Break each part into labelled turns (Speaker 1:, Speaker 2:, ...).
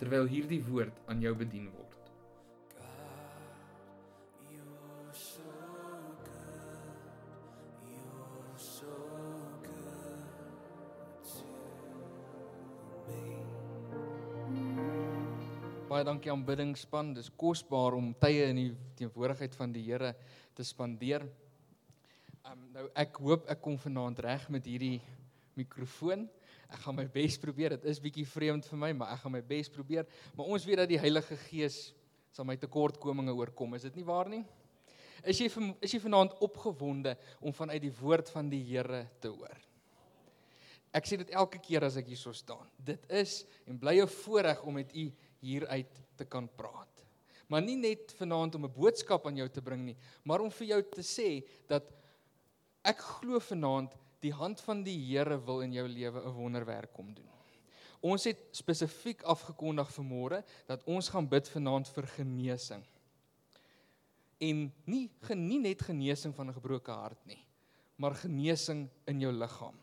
Speaker 1: terwyl hierdie woord aan jou bedien word. Baie dankie aanbiddingspan. Dis kosbaar om tye in die teenwoordigheid van die Here te spandeer. Um, nou ek hoop ek kom vanaand reg met hierdie mikrofoon. Ek gaan my bes probeer. Dit is bietjie vreemd vir my, maar ek gaan my bes probeer. Maar ons weet dat die Heilige Gees sal my tekortkominge oorkom. Is dit nie waar nie? Is jy is jy vanaand opgewonde om vanuit die woord van die Here te hoor? Ek sê dit elke keer as ek hier so staan. Dit is en bly 'n voorreg om met u hieruit te kan praat. Maar nie net vanaand om 'n boodskap aan jou te bring nie, maar om vir jou te sê dat ek glo vanaand die hand van die Here wil in jou lewe 'n wonderwerk kom doen. Ons het spesifiek afgekondig vir môre dat ons gaan bid vanaand vir genesing. En nie genie net genesing van 'n gebroke hart nie, maar genesing in jou liggaam.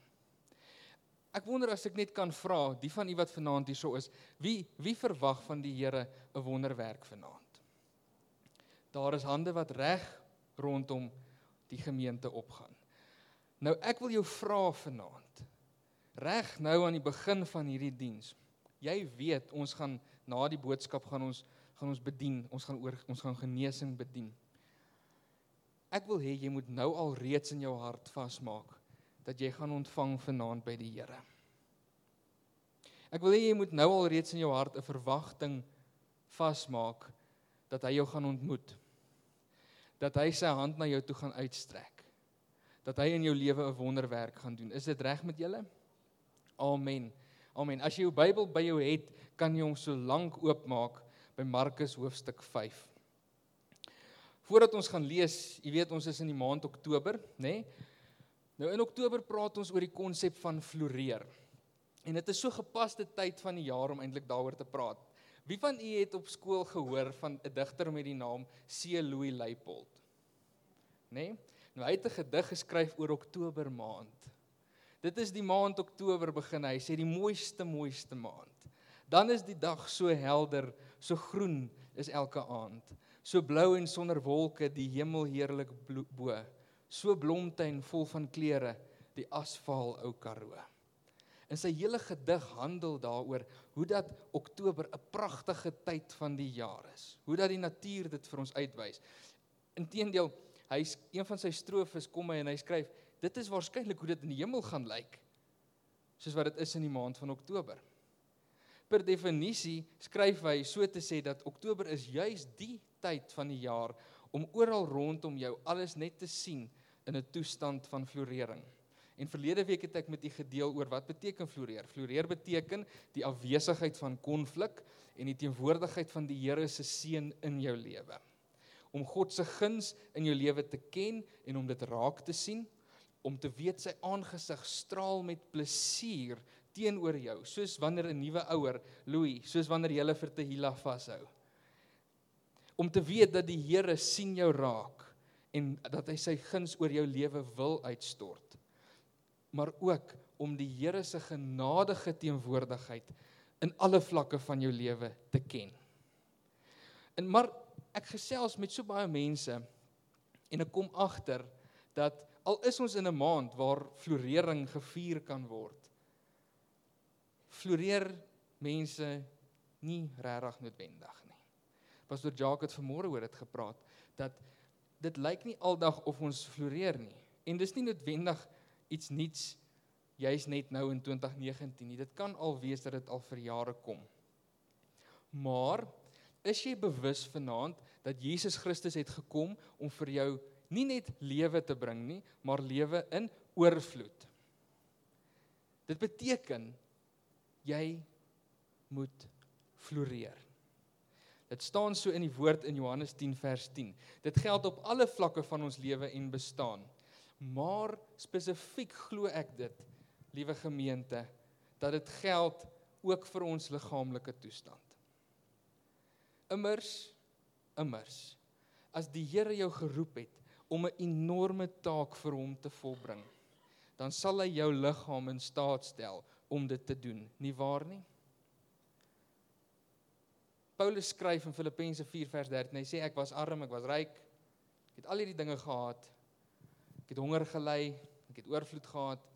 Speaker 1: Ek wonder as ek net kan vra, die van u wat vanaand hier so is, wie wie verwag van die Here 'n wonderwerk vanaand? Daar is hande wat reg rondom die gemeente opgaan. Nou ek wil jou vra vanaand. Reg nou aan die begin van hierdie diens. Jy weet ons gaan na die boodskap gaan ons gaan ons bedien. Ons gaan oor ons gaan genesing bedien. Ek wil hê jy moet nou al reeds in jou hart vasmaak dat jy gaan ontvang vanaand by die Here. Ek wil hê jy moet nou al reeds in jou hart 'n verwagting vasmaak dat hy jou gaan ontmoet. Dat hy sy hand na jou toe gaan uitstrek dat hy in jou lewe 'n wonderwerk gaan doen. Is dit reg met julle? Amen. Amen. As jy jou Bybel by jou het, kan jy hom so lank oopmaak by Markus hoofstuk 5. Voordat ons gaan lees, jy weet ons is in die maand Oktober, nê? Nee? Nou in Oktober praat ons oor die konsep van floreer. En dit is so gepaste tyd van die jaar om eintlik daaroor te praat. Wie van u het op skool gehoor van 'n digter met die naam C. Louis Leipold? Nê? Nee? Nou hy het 'n gedig geskryf oor Oktober maand. Dit is die maand Oktober begin hy sê die mooiste mooiste maand. Dan is die dag so helder, so groen is elke aand. So blou en sonder wolke die hemel heerlik bo. So blomtuin vol van kleure, die asfaal ou Karoo. En sy hele gedig handel daaroor hoe dat Oktober 'n pragtige tyd van die jaar is. Hoe dat die natuur dit vir ons uitwys. Inteendeel hy's een van sy strofes kom hy en hy skryf dit is waarskynlik hoe dit in die hemel gaan lyk soos wat dit is in die maand van Oktober. Per definisie skryf hy so te sê dat Oktober is juis die tyd van die jaar om oral rondom jou alles net te sien in 'n toestand van florering. En verlede week het ek met u gedeel oor wat beteken floreer. Floreer beteken die afwesigheid van konflik en die teenwoordigheid van die Here se seën in jou lewe om God se guns in jou lewe te ken en om dit raak te sien, om te weet sy aangesig straal met plesier teenoor jou, soos wanneer 'n nuwe ouer, Louis, soos wanneer jy hulle vir Tehila vashou. Om te weet dat die Here sien jou raak en dat hy sy guns oor jou lewe wil uitstort. Maar ook om die Here se genadige teenwoordigheid in alle vlakke van jou lewe te ken. En maar ek gesels met so baie mense en ek kom agter dat al is ons in 'n maand waar florering gevier kan word. Floreer mense nie regtig noodwendig nie. Pastor Jacques het vanmôre oor dit gepraat dat dit lyk nie aldag of ons floreer nie. En dis nie noodwendig iets nuuts juis net nou in 2019 nie. Dit kan al wees dat dit al vir jare kom. Maar Is jy bewus vanaand dat Jesus Christus het gekom om vir jou nie net lewe te bring nie, maar lewe in oorvloed. Dit beteken jy moet floreer. Dit staan so in die woord in Johannes 10 vers 10. Dit geld op alle vlakke van ons lewe en bestaan. Maar spesifiek glo ek dit, liewe gemeente, dat dit geld ook vir ons liggaamlike toestand. Immers, immers. As die Here jou geroep het om 'n enorme taak vir hom te volbring, dan sal hy jou liggaam in staat stel om dit te doen, nie waar nie? Paulus skryf in Filippense 4 vers 13. Hy sê ek was arm, ek was ryk. Ek het al hierdie dinge gehad. Ek het honger gely, ek het oorvloed gehad,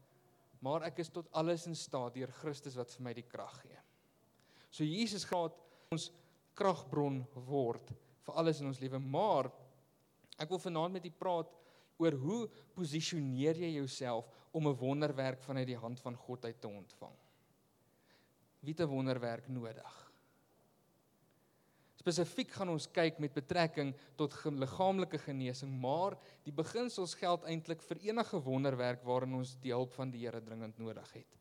Speaker 1: maar ek is tot alles in staat deur Christus wat vir my die krag gee. So Jesus gaan ons kragbron word vir alles in ons lewe, maar ek wil vanaand met u praat oor hoe posisioneer jy jouself om 'n wonderwerk vanuit die hand van God uit te ontvang? Wie het 'n wonderwerk nodig? Spesifiek gaan ons kyk met betrekking tot liggaamlike genesing, maar die beginsels geld eintlik vir enige wonderwerk waarin ons die hulp van die Here dringend nodig het.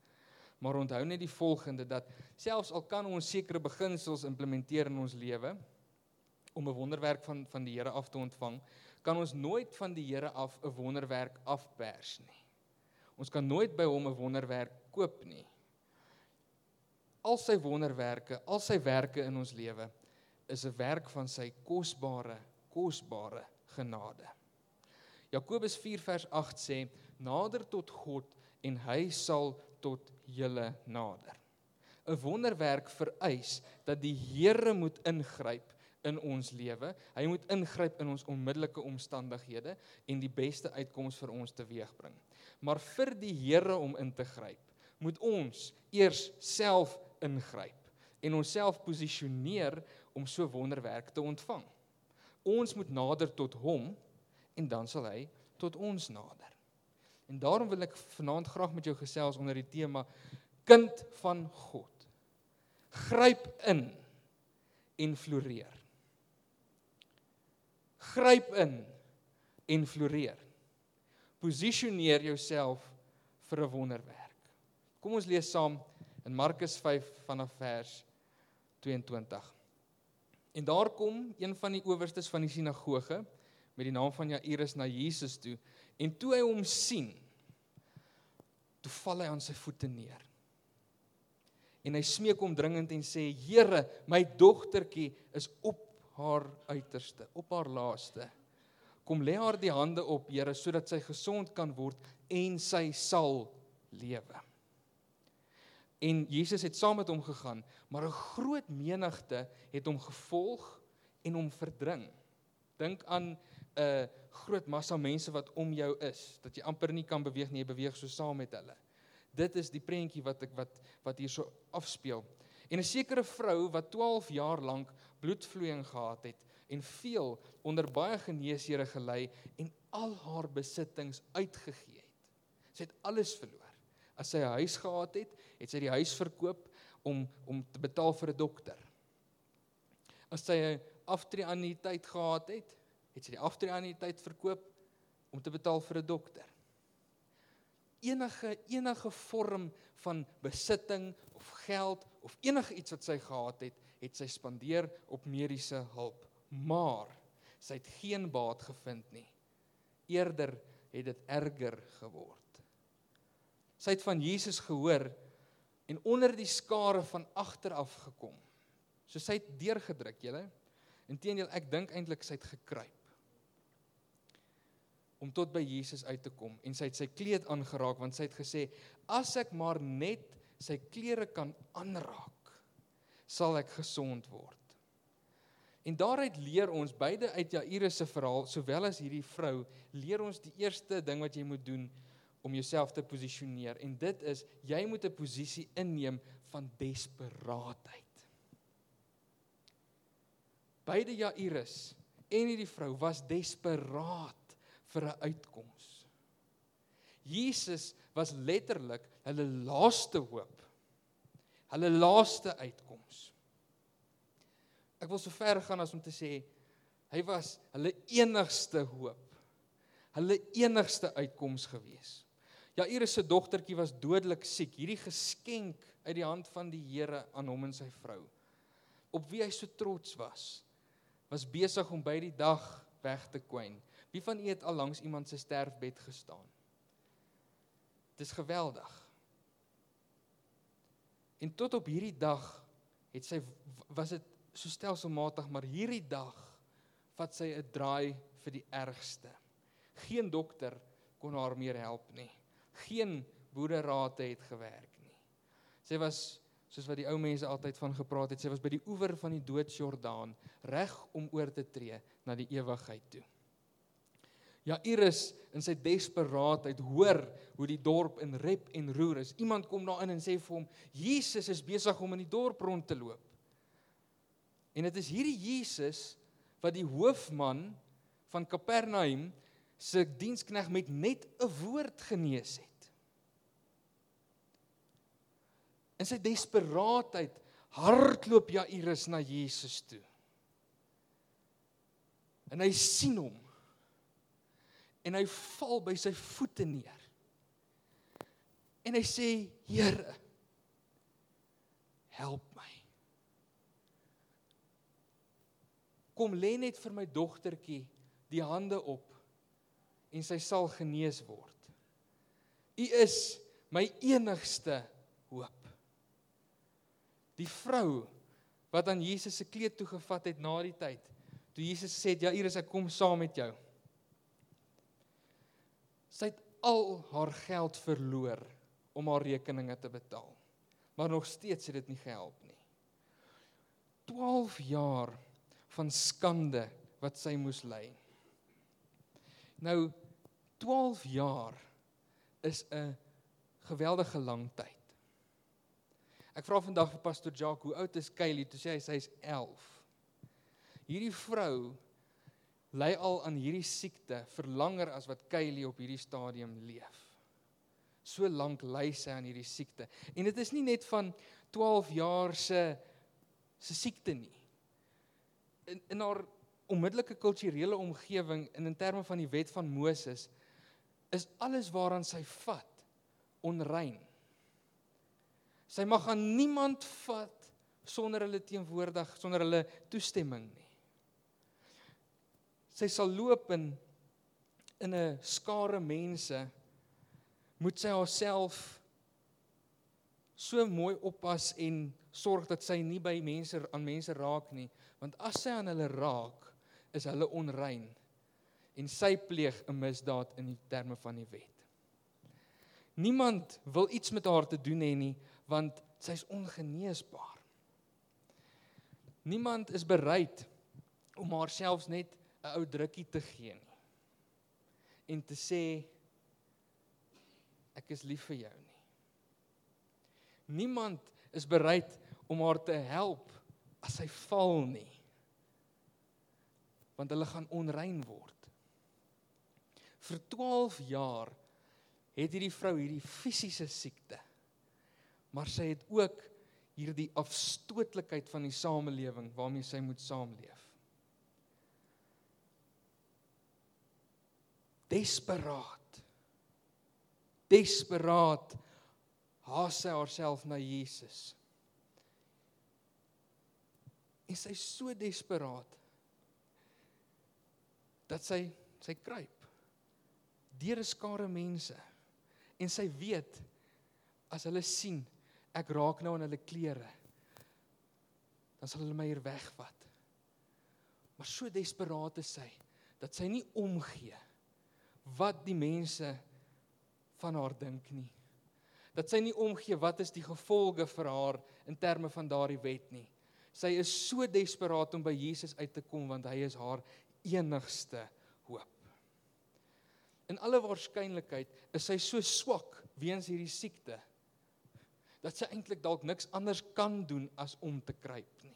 Speaker 1: Maar onthou net die volgende dat selfs al kan ons sekere beginsels implementeer in ons lewe om 'n wonderwerk van van die Here af te ontvang, kan ons nooit van die Here af 'n wonderwerk afpers nie. Ons kan nooit by hom 'n wonderwerk koop nie. Al sy wonderwerke, al sy werke in ons lewe is 'n werk van sy kosbare, kosbare genade. Jakobus 4 vers 8 sê: "Nader tot God en hy sal tot julle nader." 'n Wonderwerk vereis dat die Here moet ingryp in ons lewe. Hy moet ingryp in ons onmiddellike omstandighede en die beste uitkoms vir ons teweegbring. Maar vir die Here om in te gryp, moet ons eers self ingryp en onsself posisioneer om so wonderwerk te ontvang. Ons moet nader tot hom en dan sal hy tot ons nader. En daarom wil ek vanaand graag met jou gesels onder die tema kind van God. Gryp in en floreer. Gryp in en floreer. Posisioneer jouself vir 'n wonderwerk. Kom ons lees saam in Markus 5 vanaf vers 22. En daar kom een van die owerstes van die sinagoge met die naam van Jairus na Jesus toe en toe hy hom sien toe val hy aan sy voete neer. En hy smeek hom dringend en sê: "Here, my dogtertjie is op haar uiterste, op haar laaste. Kom lê haar die hande op, Here, sodat sy gesond kan word en sy sal lewe." En Jesus het saam met hom gegaan, maar 'n groot menigte het hom gevolg en hom verdring. Dink aan 'n groot massa mense wat om jou is, dat jy amper nie kan beweeg nie, jy beweeg so saam met hulle. Dit is die prentjie wat ek wat wat hier so afspeel. En 'n sekere vrou wat 12 jaar lank bloedvloeiing gehad het en veel onder baie geneesere gelei en al haar besittings uitgegee het. Sy het alles verloor. As sy 'n huis gehad het, het sy die huis verkoop om om te betaal vir 'n dokter. As sy 'n aftreeanniteit gehad het, het sy die aftreeanniteit verkoop om te betaal vir 'n dokter. Enige enige vorm van besitting of geld of enige iets wat sy gehad het, het sy spandeer op mediese hulp. Maar sy het geen baat gevind nie. Eerder het dit erger geword. Sy het van Jesus gehoor en onder die skare van agter af gekom. So sy het deurgedruk, julle. Inteendeel, ek dink eintlik sy het gekruip om tot by Jesus uit te kom en sy het sy kleed aangeraak want sy het gesê as ek maar net sy klere kan aanraak sal ek gesond word. En daaruit leer ons beide uit Jairus se verhaal sowel as hierdie vrou leer ons die eerste ding wat jy moet doen om jouself te posisioneer en dit is jy moet 'n posisie inneem van desperaatheid. Beide Jairus en hierdie vrou was desperaat vir 'n uitkoms. Jesus was letterlik hulle laaste hoop. Hulle laaste uitkoms. Ek wil so ver gaan as om te sê hy was hulle enigste hoop. Hulle enigste uitkoms gewees. Jairus se dogtertjie was dodelik siek, hierdie geskenk uit die hand van die Here aan hom en sy vrou. op wie hy so trots was, was besig om by die dag weg te kwyn. Wie van u het al langs iemand se sterfbed gestaan? Dis geweldig. En tot op hierdie dag het sy was dit so stelselmatig, maar hierdie dag vat sy 'n draai vir die ergste. Geen dokter kon haar meer help nie. Geen boerderate het gewerk nie. Sy was soos wat die ou mense altyd van gepraat het, sy was by die oewer van die doodsjordaan, reg om oor te tree na die ewigheid toe. Jairus in sy desperaatheid hoor hoe die dorp in rep en roer is. Iemand kom daarin en sê vir hom: "Jesus is besig om in die dorp rond te loop." En dit is hierdie Jesus wat die hoofman van Kapernaum se dienskneg met net 'n woord genees het. In sy desperaatheid hardloop Jairus na Jesus toe. En hy sien hom en hy val by sy voete neer. En hy sê: "Here, help my. Kom lê net vir my dogtertjie die hande op en sy sal genees word. U is my enigste hoop." Die vrou wat aan Jesus se kleed toegevat het na die tyd, toe Jesus sê: "Ja, hier is ek kom saam met jou." Sy het al haar geld verloor om haar rekeninge te betaal. Maar nog steeds het dit nie gehelp nie. 12 jaar van skande wat sy moes ly. Nou 12 jaar is 'n geweldige lang tyd. Ek vra vandag vir pastoor Jacques, hoe oud is Kylie? Toe sê hy sy is 11. Hierdie vrou ly al aan hierdie siekte vir langer as wat Kylie op hierdie stadium leef. So lank ly sy aan hierdie siekte. En dit is nie net van 12 jaar se se siekte nie. In in haar onmiddellike kulturele omgewing en in terme van die wet van Moses is alles waaraan sy vat onrein. Sy mag aan niemand vat sonder hulle teenwoordig, sonder hulle toestemming nie sy sal loop in in 'n skare mense moet sy haarself so mooi oppas en sorg dat sy nie by mense aan mense raak nie want as sy aan hulle raak is hulle onrein en sy pleeg 'n misdaad in die terme van die wet. Niemand wil iets met haar te doen hê nie want sy's ongeneesbaar. Niemand is bereid om haarself net 'n ou drukkie te gee nie. En te sê ek is lief vir jou nie. Niemand is bereid om haar te help as sy val nie. Want hulle gaan onrein word. Vir 12 jaar het hierdie vrou hierdie fisiese siekte. Maar sy het ook hierdie afstootlikheid van die samelewing waarmee sy moet saamleef. Desperaat. Desperaat haas sy haarself na Jesus. En sy is so desperaat dat sy sy kruip deur skare mense. En sy weet as hulle sien ek raak nou aan hulle klere dan sal hulle my hier wegvat. Maar so desperaat is sy dat sy nie omgee wat die mense van haar dink nie. Dat sy nie omgee wat is die gevolge vir haar in terme van daardie wet nie. Sy is so desperaat om by Jesus uit te kom want hy is haar enigste hoop. In alle waarskynlikheid is sy so swak weens hierdie siekte dat sy eintlik dalk niks anders kan doen as om te kruip nie.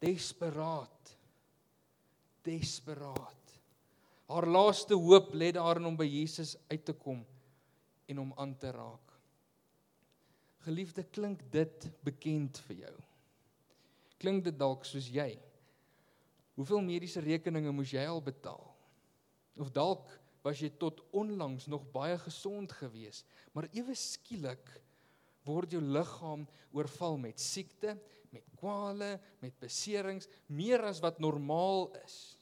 Speaker 1: Desperaat. Desperaat. Haar laaste hoop lê daarin om by Jesus uit te kom en hom aan te raak. Geliefde, klink dit bekend vir jou? Klink dit dalk soos jy? Hoeveel mediese rekeninge moes jy al betaal? Of dalk was jy tot onlangs nog baie gesond geweest, maar ewe skielik word jou liggaam oorval met siekte, met kwale, met beserings, meer as wat normaal is.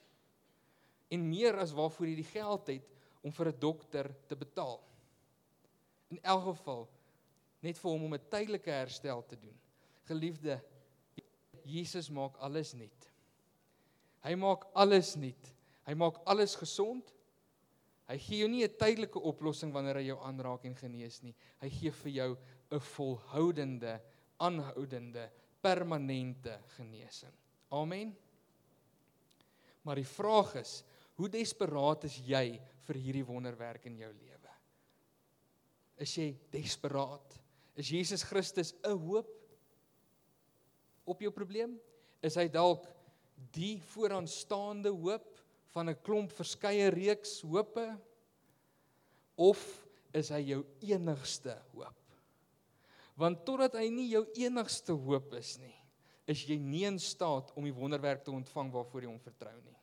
Speaker 1: En meer as waarvoor jy die geld het om vir 'n dokter te betaal. In elk geval net vir hom om 'n tydelike herstel te doen. Geliefde, Jesus maak alles nuut. Hy maak alles nuut. Hy maak alles gesond. Hy gee jou nie 'n tydelike oplossing wanneer hy jou aanraak en genees nie. Hy gee vir jou 'n volhoudende, aanhoudende, permanente genesing. Amen. Maar die vraag is, hoe desperaat is jy vir hierdie wonderwerk in jou lewe? Is jy desperaat? Is Jesus Christus 'n hoop op jou probleem? Is hy dalk die vooraanstaande hoop van 'n klomp verskeie reeks hope? Of is hy jou enigste hoop? Want totdat hy nie jou enigste hoop is nie, is jy nie in staat om die wonderwerk te ontvang waarvoor jy hom vertrou nie.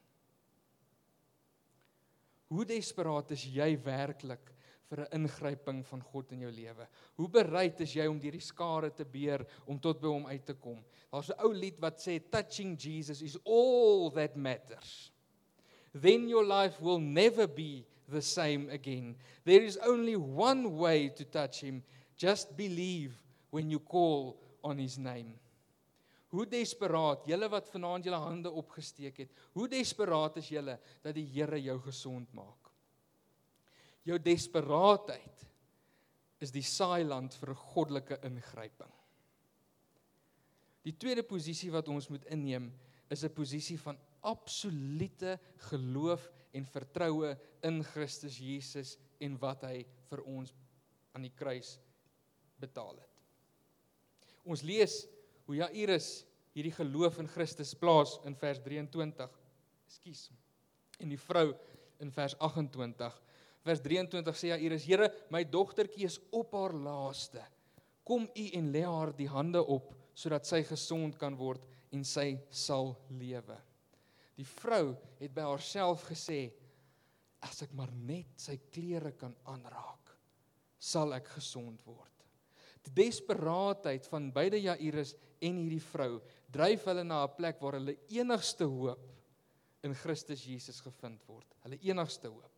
Speaker 1: Hoe desperaat is jy werklik vir 'n ingryping van God in jou lewe. Hoe bereid is jy om deur die skare te beer om tot by hom uit te kom? Daar's 'n ou lied wat sê touching Jesus is all that matters. Then your life will never be the same again. There is only one way to touch him. Just believe when you call on his name. Hoe desperaat, julle wat vanaand julle hande opgesteek het, hoe desperaat is julle dat die Here jou gesond maak? jou desperaatheid is die saailand vir 'n goddelike ingryping. Die tweede posisie wat ons moet inneem is 'n posisie van absolute geloof en vertroue in Christus Jesus en wat hy vir ons aan die kruis betaal het. Ons lees hoe Jairus hierdie geloof in Christus plaas in vers 23. Ekskuus. En die vrou in vers 28 vers 23 sê Jairus: "Here, my dogtertjie is op haar laaste. Kom u en lê haar die hande op sodat sy gesond kan word en sy sal lewe." Die vrou het by haarself gesê: "As ek maar net sy klere kan aanraak, sal ek gesond word." Die desperaatheid van beide Jairus en hierdie vrou dryf hulle na 'n plek waar hulle enigste hoop in Christus Jesus gevind word. Hulle enigste hoop.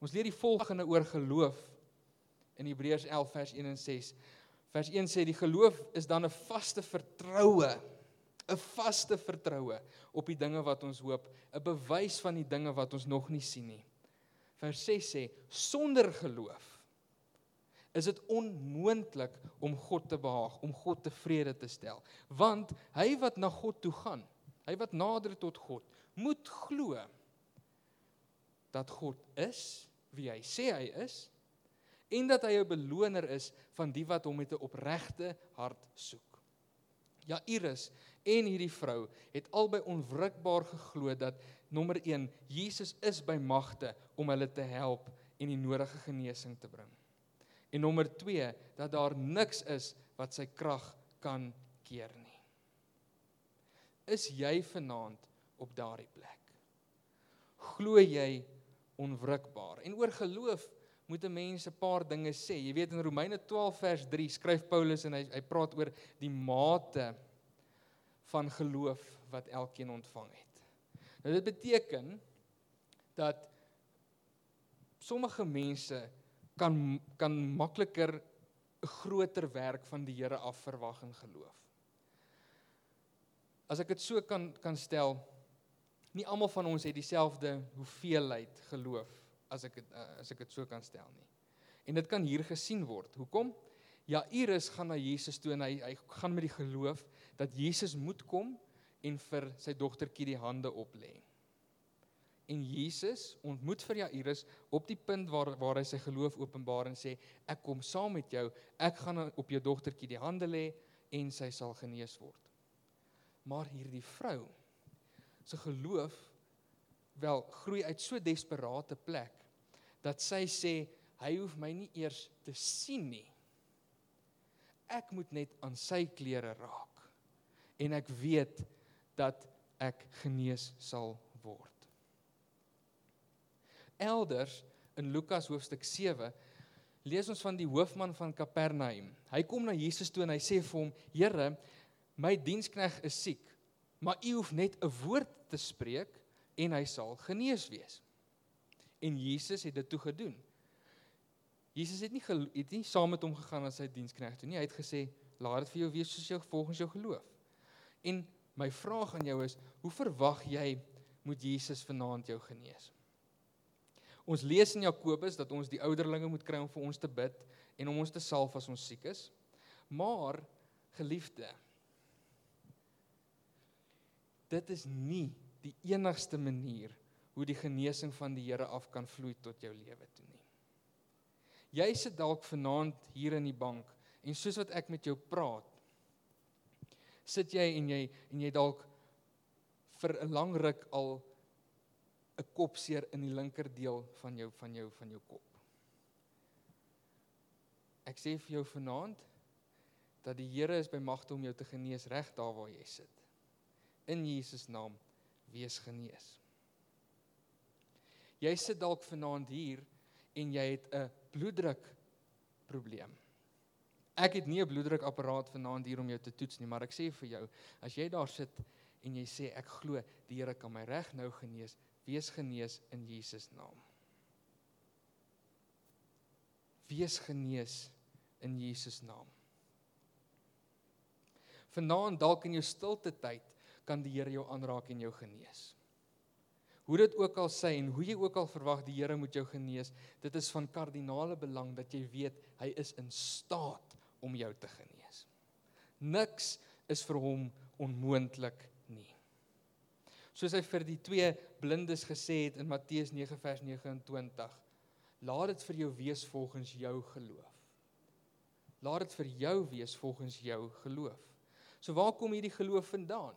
Speaker 1: Ons leer die volgende oor geloof in Hebreërs 11 vers 1 en 6. Vers 1 sê die geloof is dan 'n vaste vertroue, 'n vaste vertroue op die dinge wat ons hoop, 'n bewys van die dinge wat ons nog nie sien nie. Vers 6 sê sonder geloof is dit onmoontlik om God te behaag, om God tevrede te stel, want hy wat na God toe gaan, hy wat nader tot God, moet glo dat God is wie hy sê hy is en dat hy 'n beloner is van die wat hom met 'n opregte hart soek. Ja, Iris en hierdie vrou het albei onwrikbaar geglo dat nommer 1 Jesus is by magte om hulle te help en die nodige genesing te bring. En nommer 2 dat daar niks is wat sy krag kan keer nie. Is jy vanaand op daardie plek? Glo jy onwrikbaar. En oor geloof moet 'n mens 'n paar dinge sê. Jy weet in Romeine 12 vers 3 skryf Paulus en hy hy praat oor die mate van geloof wat elkeen ontvang het. Nou dit beteken dat sommige mense kan kan makliker 'n groter werk van die Here af verwag in geloof. As ek dit so kan kan stel, nie almal van ons het dieselfde hoeveelheid geloof as ek het, as ek dit so kan stel nie. En dit kan hier gesien word. Hoekom? Jairus gaan na Jesus toe en hy hy gaan met die geloof dat Jesus moet kom en vir sy dogtertjie die hande oplê. En Jesus ontmoet vir Jairus op die punt waar waar hy sy geloof openbaar en sê ek kom saam met jou, ek gaan op jou dogtertjie die hande lê en sy sal genees word. Maar hierdie vrou se geloof wel groei uit so desperate plek dat sy sê hy hoef my nie eers te sien nie. Ek moet net aan sy klere raak en ek weet dat ek genees sal word. Elders in Lukas hoofstuk 7 lees ons van die hoofman van Kapernaum. Hy kom na Jesus toe en hy sê vir hom: "Here, my dienskneg is siek, maar u hoef net 'n woord te spreek en hy sal genees wees." En Jesus het dit toe gedoen. Jesus het nie het nie saam met hom gegaan as sy dienskneg toe nie. Hy het gesê: "Laat dit vir jou wees soos jou volgens jou geloof." En my vraag aan jou is: Hoe verwag jy moet Jesus vanaand jou genees? Ons lees in Jakobus dat ons die ouderlinge moet kry om vir ons te bid en om ons te salf as ons siek is. Maar geliefde, dit is nie die enigste manier hoe die genesing van die Here af kan vloei tot jou lewe toe nie. Jy sit dalk vanaand hier in die bank en soos wat ek met jou praat, sit jy en jy en jy dalk vir 'n lang ruk al 'n kopseer in die linker deel van jou van jou van jou kop. Ek sê vir jou vanaand dat die Here is by magte om jou te genees reg daar waar jy sit. In Jesus naam wees genees. Jy sit dalk vanaand hier en jy het 'n bloeddruk probleem. Ek het nie 'n bloeddrukapparaat vanaand hier om jou te toets nie, maar ek sê vir jou, as jy daar sit en jy sê ek glo die Here kan my reg nou genees, wees genees in Jesus naam. Wees genees in Jesus naam. Vanaand dalk in jou stilte tyd kan die Here jou aanraak en jou genees. Hoe dit ook al sê en hoe jy ook al verwag die Here moet jou genees, dit is van kardinale belang dat jy weet hy is in staat om jou te genees. Niks is vir hom onmoontlik. Soos hy vir die twee blindes gesê het in Matteus 9 vers 29, laat dit vir jou wees volgens jou geloof. Laat dit vir jou wees volgens jou geloof. So waar kom hierdie geloof vandaan?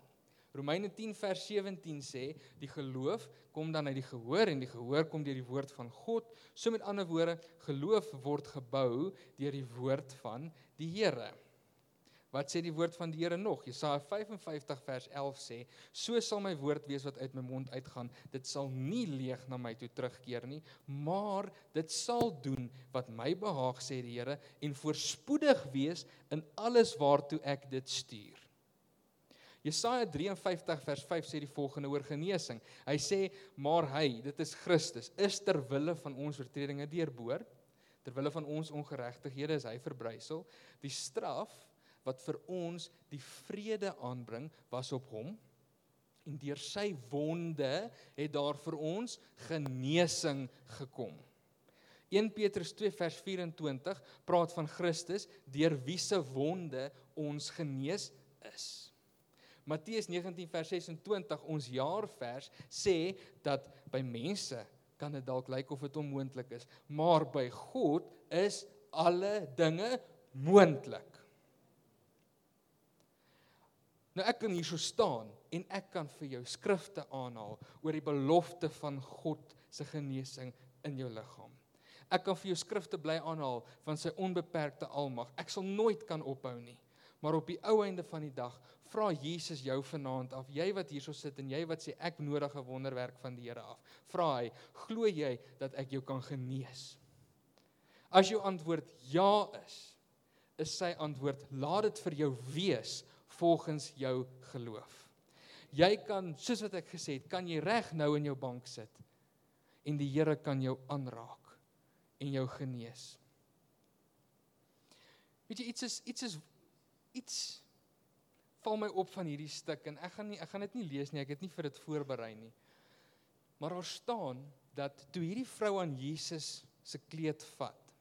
Speaker 1: Romeine 10 vers 17 sê die geloof kom dan uit die gehoor en die gehoor kom deur die woord van God. So met ander woorde, geloof word gebou deur die woord van die Here. Wat sê die woord van die Here nog? Jesaja 55 vers 11 sê: "So sal my woord wees wat uit my mond uitgaan, dit sal nie leeg na my toe terugkeer nie, maar dit sal doen wat my behaag sê die Here en voorspoedig wees in alles waartoe ek dit stuur." Jesaja 53 vers 5 sê die volgende oor genesing. Hy sê: "Maar hy, dit is Christus, is ter wille van ons oortredinge deurboor, ter wille van ons ongeregtighede is hy verbrysel. Die straf wat vir ons die vrede aanbring, was op hom." En deur sy wonde het daar vir ons genesing gekom. 1 Petrus 2 vers 24 praat van Christus deur wie se wonde ons genees is. Matteus 19 vers 26 ons jaarvers sê dat by mense kan dit dalk lyk of dit onmoontlik is, maar by God is alle dinge moontlik. Nou ek kan hier so staan en ek kan vir jou skrifte aanhaal oor die belofte van God se genesing in jou liggaam. Ek kan vir jou skrifte bly aanhaal van sy onbeperkte almag. Ek sal nooit kan ophou nie. Maar op die ou einde van die dag vra Jesus jou vanaand af, jy wat hierso sit en jy wat sê ek nodig 'n wonderwerk van die Here af. Vra hy, glo jy dat ek jou kan genees? As jou antwoord ja is, is sy antwoord laat dit vir jou wees volgens jou geloof. Jy kan, soos wat ek gesê het, kan jy reg nou in jou bank sit en die Here kan jou aanraak en jou genees. Weet jy iets is iets is iets val my op van hierdie stuk en ek gaan nie ek gaan dit nie lees nie, ek het nie vir dit voorberei nie. Maar daar staan dat toe hierdie vrou aan Jesus se kleed vat,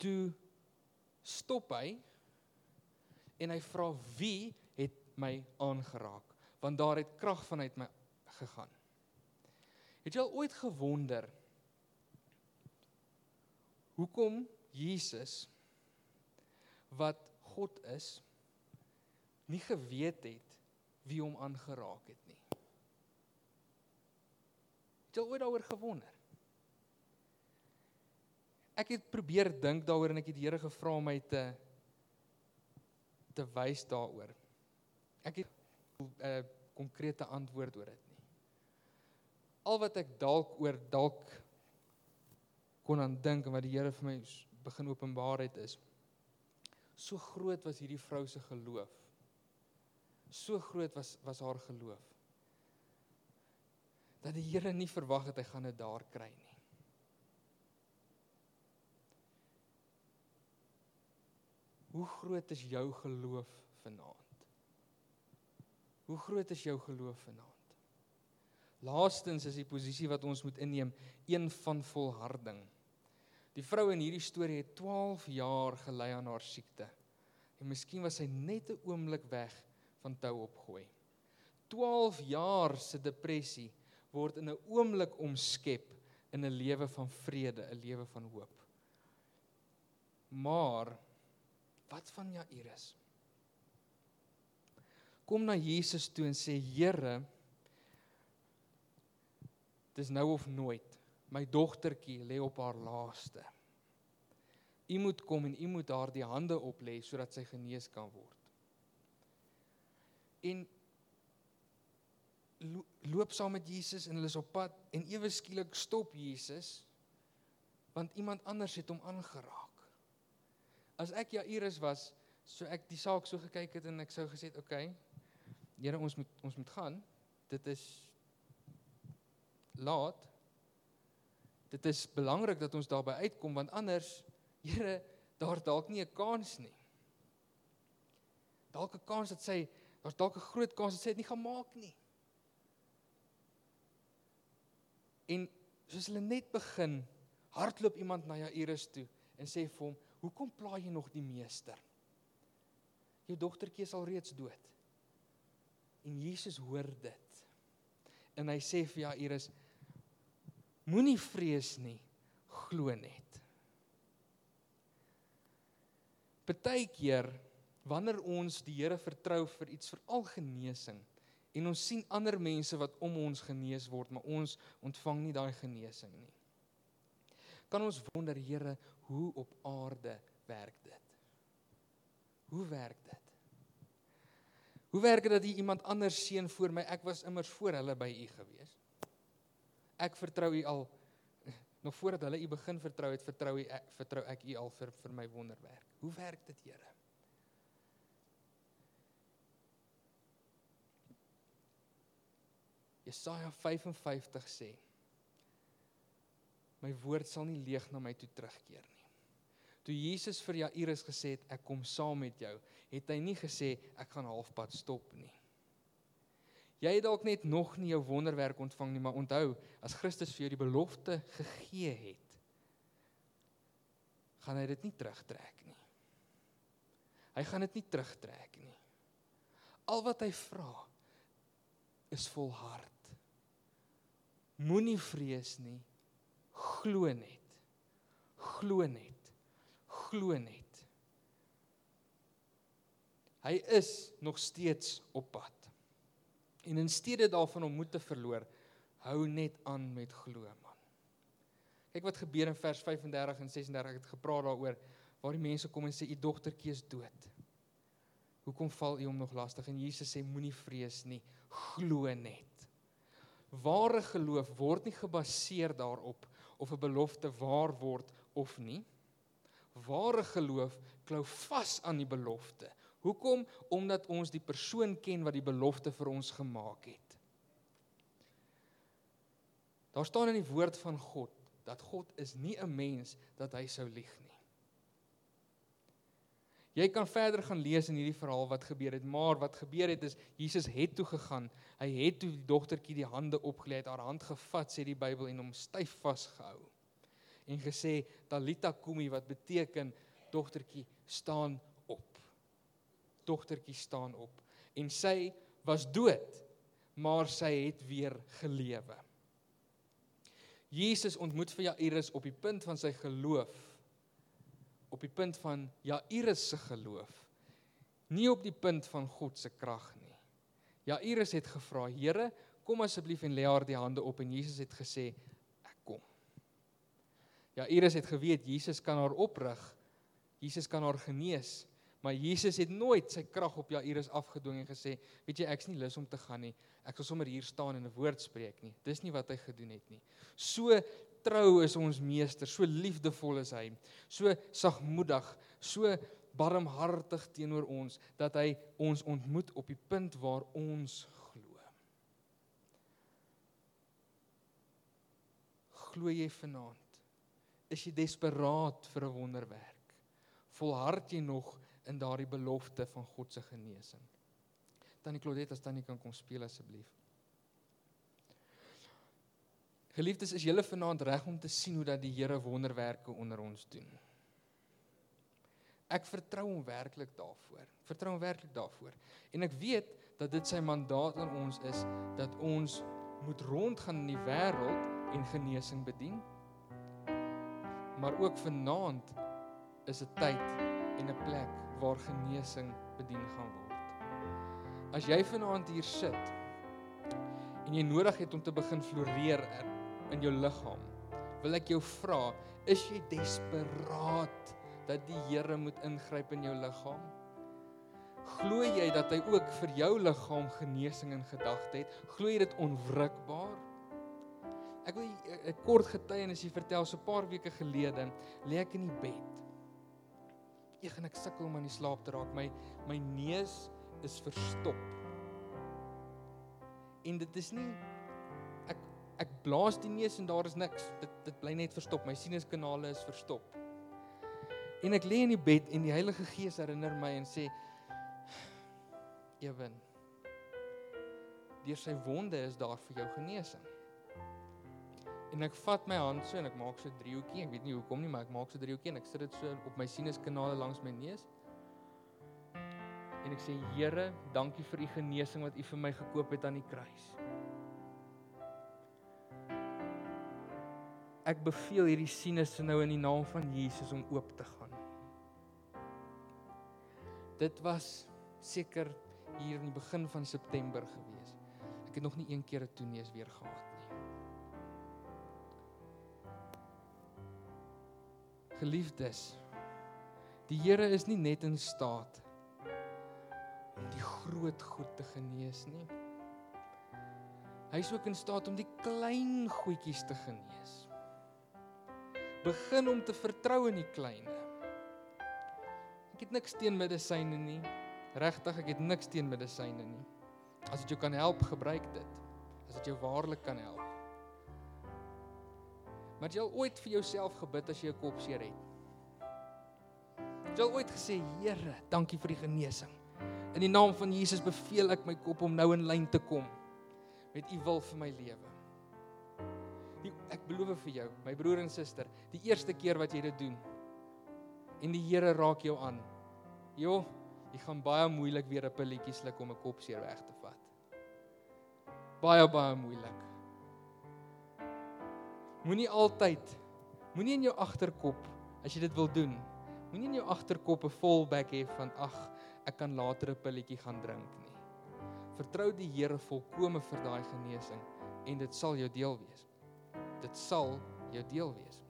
Speaker 1: toe stop hy en hy vra wie het my aangeraak want daar het krag vanuit my gegaan. Het jy al ooit gewonder hoekom Jesus wat God is nie geweet het wie hom aangeraak het nie. Het jy ooit daaroor gewonder? Ek het probeer dink daaroor en ek het die Here gevra om my te te wys daaroor. Ek het 'n uh, konkrete antwoord oor dit nie. Al wat ek dalk oor dalk kon aan dink en wat die Here vir my begin openbaar het is so groot was hierdie vrou se geloof. So groot was was haar geloof. Dat die Here nie verwag het hy gaan dit daar kry nie. Hoe groot is jou geloof vanaand? Hoe groot is jou geloof vanaand? Laastens is die posisie wat ons moet inneem een van volharding. Die vrou in hierdie storie het 12 jaar gelei aan haar siekte. En miskien was sy net 'n oomblik weg van tou opgooi. 12 jaar se depressie word in 'n oomblik omskep in 'n lewe van vrede, 'n lewe van hoop. Maar wat van Jairus? Kom na Jesus toe en sê Here, dis nou of nooit. My dogtertjie lê op haar laaste. U moet kom en u moet haar die hande oplê sodat sy genees kan word. En loop saam met Jesus en hulle is op pad en ewe skielik stop Jesus want iemand anders het hom aangeraak. As ek Jairus was, so ek die saak so gekyk het en ek sou gesê het, "Oké, okay, Here, ons moet ons moet gaan. Dit is laat. Dit is belangrik dat ons daarby uitkom want anders, Here, daar dalk nie 'n kans nie. Dalk 'n kans dat sy daar's dalk 'n groot kans dat sy dit nie gaan maak nie. En soos hulle net begin, hardloop iemand na Jairus toe en sê vir hom, "Hoekom pla jy nog die meester? Jou dogtertjie is al reeds dood." En Jesus hoor dit. En hy sê vir Jairus, Moenie vrees nie, glo net. Partykeer wanneer ons die Here vertrou vir iets veral genesing en ons sien ander mense wat om ons genees word, maar ons ontvang nie daai genesing nie. Kan ons wonder, Here, hoe op aarde werk dit? Hoe werk dit? Hoe werk dit dat jy iemand anders seën voor my? Ek was immers voor hulle by u gewees. Ek vertrou U al nog voordat hulle U begin vertrou het, vertrou U vertrou ek U al vir vir my wonderwerk. Hoe werk dit, Here? Jesaja 55 sê: My woord sal nie leeg na my toe terugkeer nie. Toe Jesus vir Jairus gesê het ek kom saam met jou, het hy nie gesê ek gaan halfpad stop nie. Jy het dalk net nog nie jou wonderwerk ontvang nie, maar onthou, as Christus vir jou die belofte gegee het, gaan hy dit nie terugtrek nie. Hy gaan dit nie terugtrek nie. Al wat hy vra is volhard. Moenie vrees nie. Glo net. Glo net. Glo net. Hy is nog steeds op pad. En in steede daarvan om moed te verloor, hou net aan met glo, man. Kyk wat gebeur in vers 35 en 36 ek het gepraat daaroor waar die mense kom en sê u dogtertjie is dood. Hoekom val u hom nog lastig? En Jesus sê moenie vrees nie, glo net. Ware geloof word nie gebaseer daarop of 'n belofte waar word of nie. Ware geloof klou vas aan die belofte. Hoekom? Omdat ons die persoon ken wat die belofte vir ons gemaak het. Daar staan in die woord van God dat God is nie 'n mens dat hy sou lieg nie. Jy kan verder gaan lees in hierdie verhaal wat gebeur het, maar wat gebeur het is Jesus het toe gegaan. Hy het toe die dogtertjie die hande opgelê, het haar hand gevat, sê die Bybel en hom styf vasgehou. En gesê Talita kumi wat beteken dogtertjie staan dogtertjie staan op en sy was dood, maar sy het weer gelewe. Jesus ontmoet vir Jairus op die punt van sy geloof op die punt van Jairus se geloof nie op die punt van God se krag nie. Jairus het gevra: "Here, kom asseblief en lê haar die hande op." En Jesus het gesê: "Ek kom." Jairus het geweet Jesus kan haar oprig. Jesus kan haar genees. Maar Jesus het nooit sy krag op Jairus afgedwing en gesê, weet jy, ek's nie lus om te gaan nie. Ek sal sommer hier staan en 'n woord spreek nie. Dis nie wat hy gedoen het nie. So trou is ons meester, so liefdevol is hy, so sagmoedig, so barmhartig teenoor ons dat hy ons ontmoet op die punt waar ons glo. Glo jy vanaand? Is jy desperaat vir 'n wonderwerk? Volhard jy nog in daardie belofte van God se genesing? Tannie Claudette, as tannie kan kom speel asseblief. Geliefdes, is julle vanaand reg om te sien hoe dat die Here wonderwerke onder ons doen? Ek vertrou hom werklik daarvoor. Vertrou hom werklik daarvoor. En ek weet dat dit sy mandaat aan ons is dat ons moet rondgaan in die wêreld en genesing bedien. Maar ook vanaand is 'n tyd en 'n plek waar genesing bedien gaan word. As jy vanaand hier sit en jy nodig het om te begin floreer in jou liggaam, wil ek jou vra, is jy desperaat dat die Here moet ingryp in jou liggaam? Glo jy dat hy ook vir jou liggaam genesing in gedagte het? Glo jy dit onwrikbaar? Ek wil 'n kort getuienis hier vertel. So 'n paar weke gelede lê ek in die bed. Ek gaan ek sukkel om aan die slaap te raak. My my neus is verstop. En dit is nie ek blaas die neus en daar is niks. Dit dit bly net verstop. My sinuskanale is verstop. En ek lê in die bed en die Heilige Gees herinner my en sê Ewen. Deur sy wonde is daar vir jou genesing. En ek vat my hand so en ek maak so 'n driehoekie. Ek weet nie hoekom nie, maar ek maak so 'n driehoekie en ek sit dit so op my sinuskanale langs my neus. En ek sê Here, dankie vir u genesing wat u vir my gekoop het aan die kruis. Ek beveel hierdie sinusse nou in die naam van Jesus om oop te gaan. Dit was seker hier in die begin van September gewees. Ek het nog nie een keer 'n toeneus weer gehad nie. Geliefdes, die Here is nie net in staat om die groot goed te genees nie. Hy is ook in staat om die klein goedjies te genees begin om te vertrou in die klein. Ek het niks teen medisyne nie. Regtig, ek het niks teen medisyne nie. As dit jou kan help, gebruik dit. As dit jou waarlik kan help. Maar jy al ooit vir jouself gebid as jy 'n kopseer het? Jy al ooit gesê, Here, dankie vir die genesing. In die naam van Jesus beveel ek my kop om nou in lyn te kom met u wil vir my lewe beloof vir jou, my broer en suster, die eerste keer wat jy dit doen en die Here raak jou aan. Jo, jy gaan baie moeilik weer 'n pilletjie sluk om 'n kopseer weg te vat. Baie baie moeilik. Moenie altyd moenie in jou agterkop as jy dit wil doen, moenie in jou agterkop 'n fallback hê van ag, ek kan later 'n pilletjie gaan drink nie. Vertrou die Here volkome vir daai genesing en dit sal jou deel wees dit sal jou deel wees.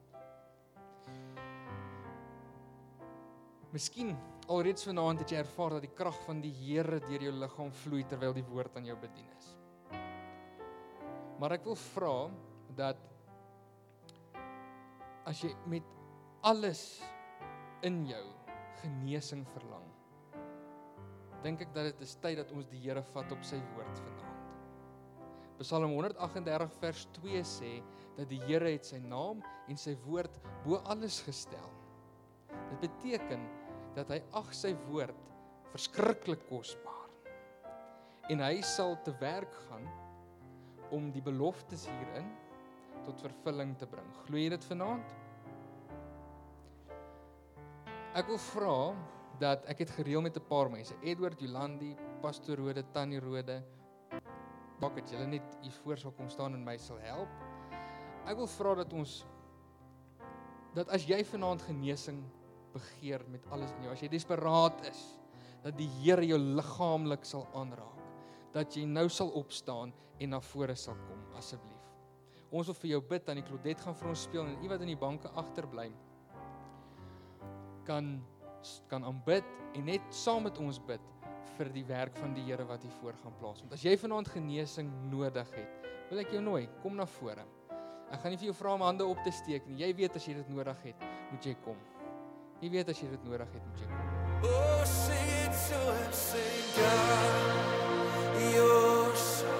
Speaker 1: Miskien alreeds vanaand het jy ervaar dat die krag van die Here deur jou liggaam vloei terwyl die woord aan jou bedien is. Maar ek wil vra dat as jy met alles in jou genesing verlang, dink ek dat dit is tyd dat ons die Here vat op sy woord vanaand. Psalm 138 vers 2 sê dat die Here het sy naam en sy woord bo alles gestel. Dit beteken dat hy ag sy woord verskriklik kosbaar. En hy sal te werk gaan om die beloftes hierin tot vervulling te bring. Glo jy dit vanaand? Ek wil vra dat ek het gereël met 'n paar mense, Edward Jolandi, Pastor Rode, Tannie Rode, bak het julle net hier voor sal kom staan en my sal help. Ek wil vra dat ons dat as jy vanaand genesing begeer met alles in jou, as jy desperaat is, dat die Here jou liggaamlik sal aanraak, dat jy nou sal opstaan en na vore sal kom asseblief. Ons wil vir jou bid aan die Claudette gaan vir ons speel en u wat in die banke agterbly kan kan aanbid en net saam met ons bid vir die werk van die Here wat hier voor gaan plaas. Want as jy vanaand genesing nodig het, wil ek jou nooi, kom na vore.
Speaker 2: Ek gaan nie vir jou vra om hande op te steek nie. Jy weet as jy dit nodig het, moet jy kom. Jy weet as jy dit nodig het, moet jy kom.
Speaker 3: Oh, sing it to him, sing God, you're so.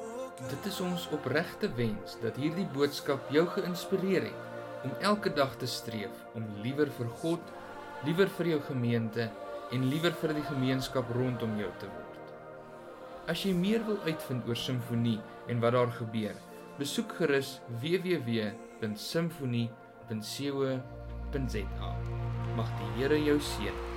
Speaker 3: Oh, God.
Speaker 1: Dit is ons opregte wens dat hierdie boodskap jou geïnspireer het om elke dag te streef om liewer vir God, liewer vir jou gemeente en liewer vir die gemeenskap rondom jou te word. As jy meer wil uitvind oor simfonie en wat daar gebeur, besoek gerus www.simfonie.co.za. Mag die Here jou seën.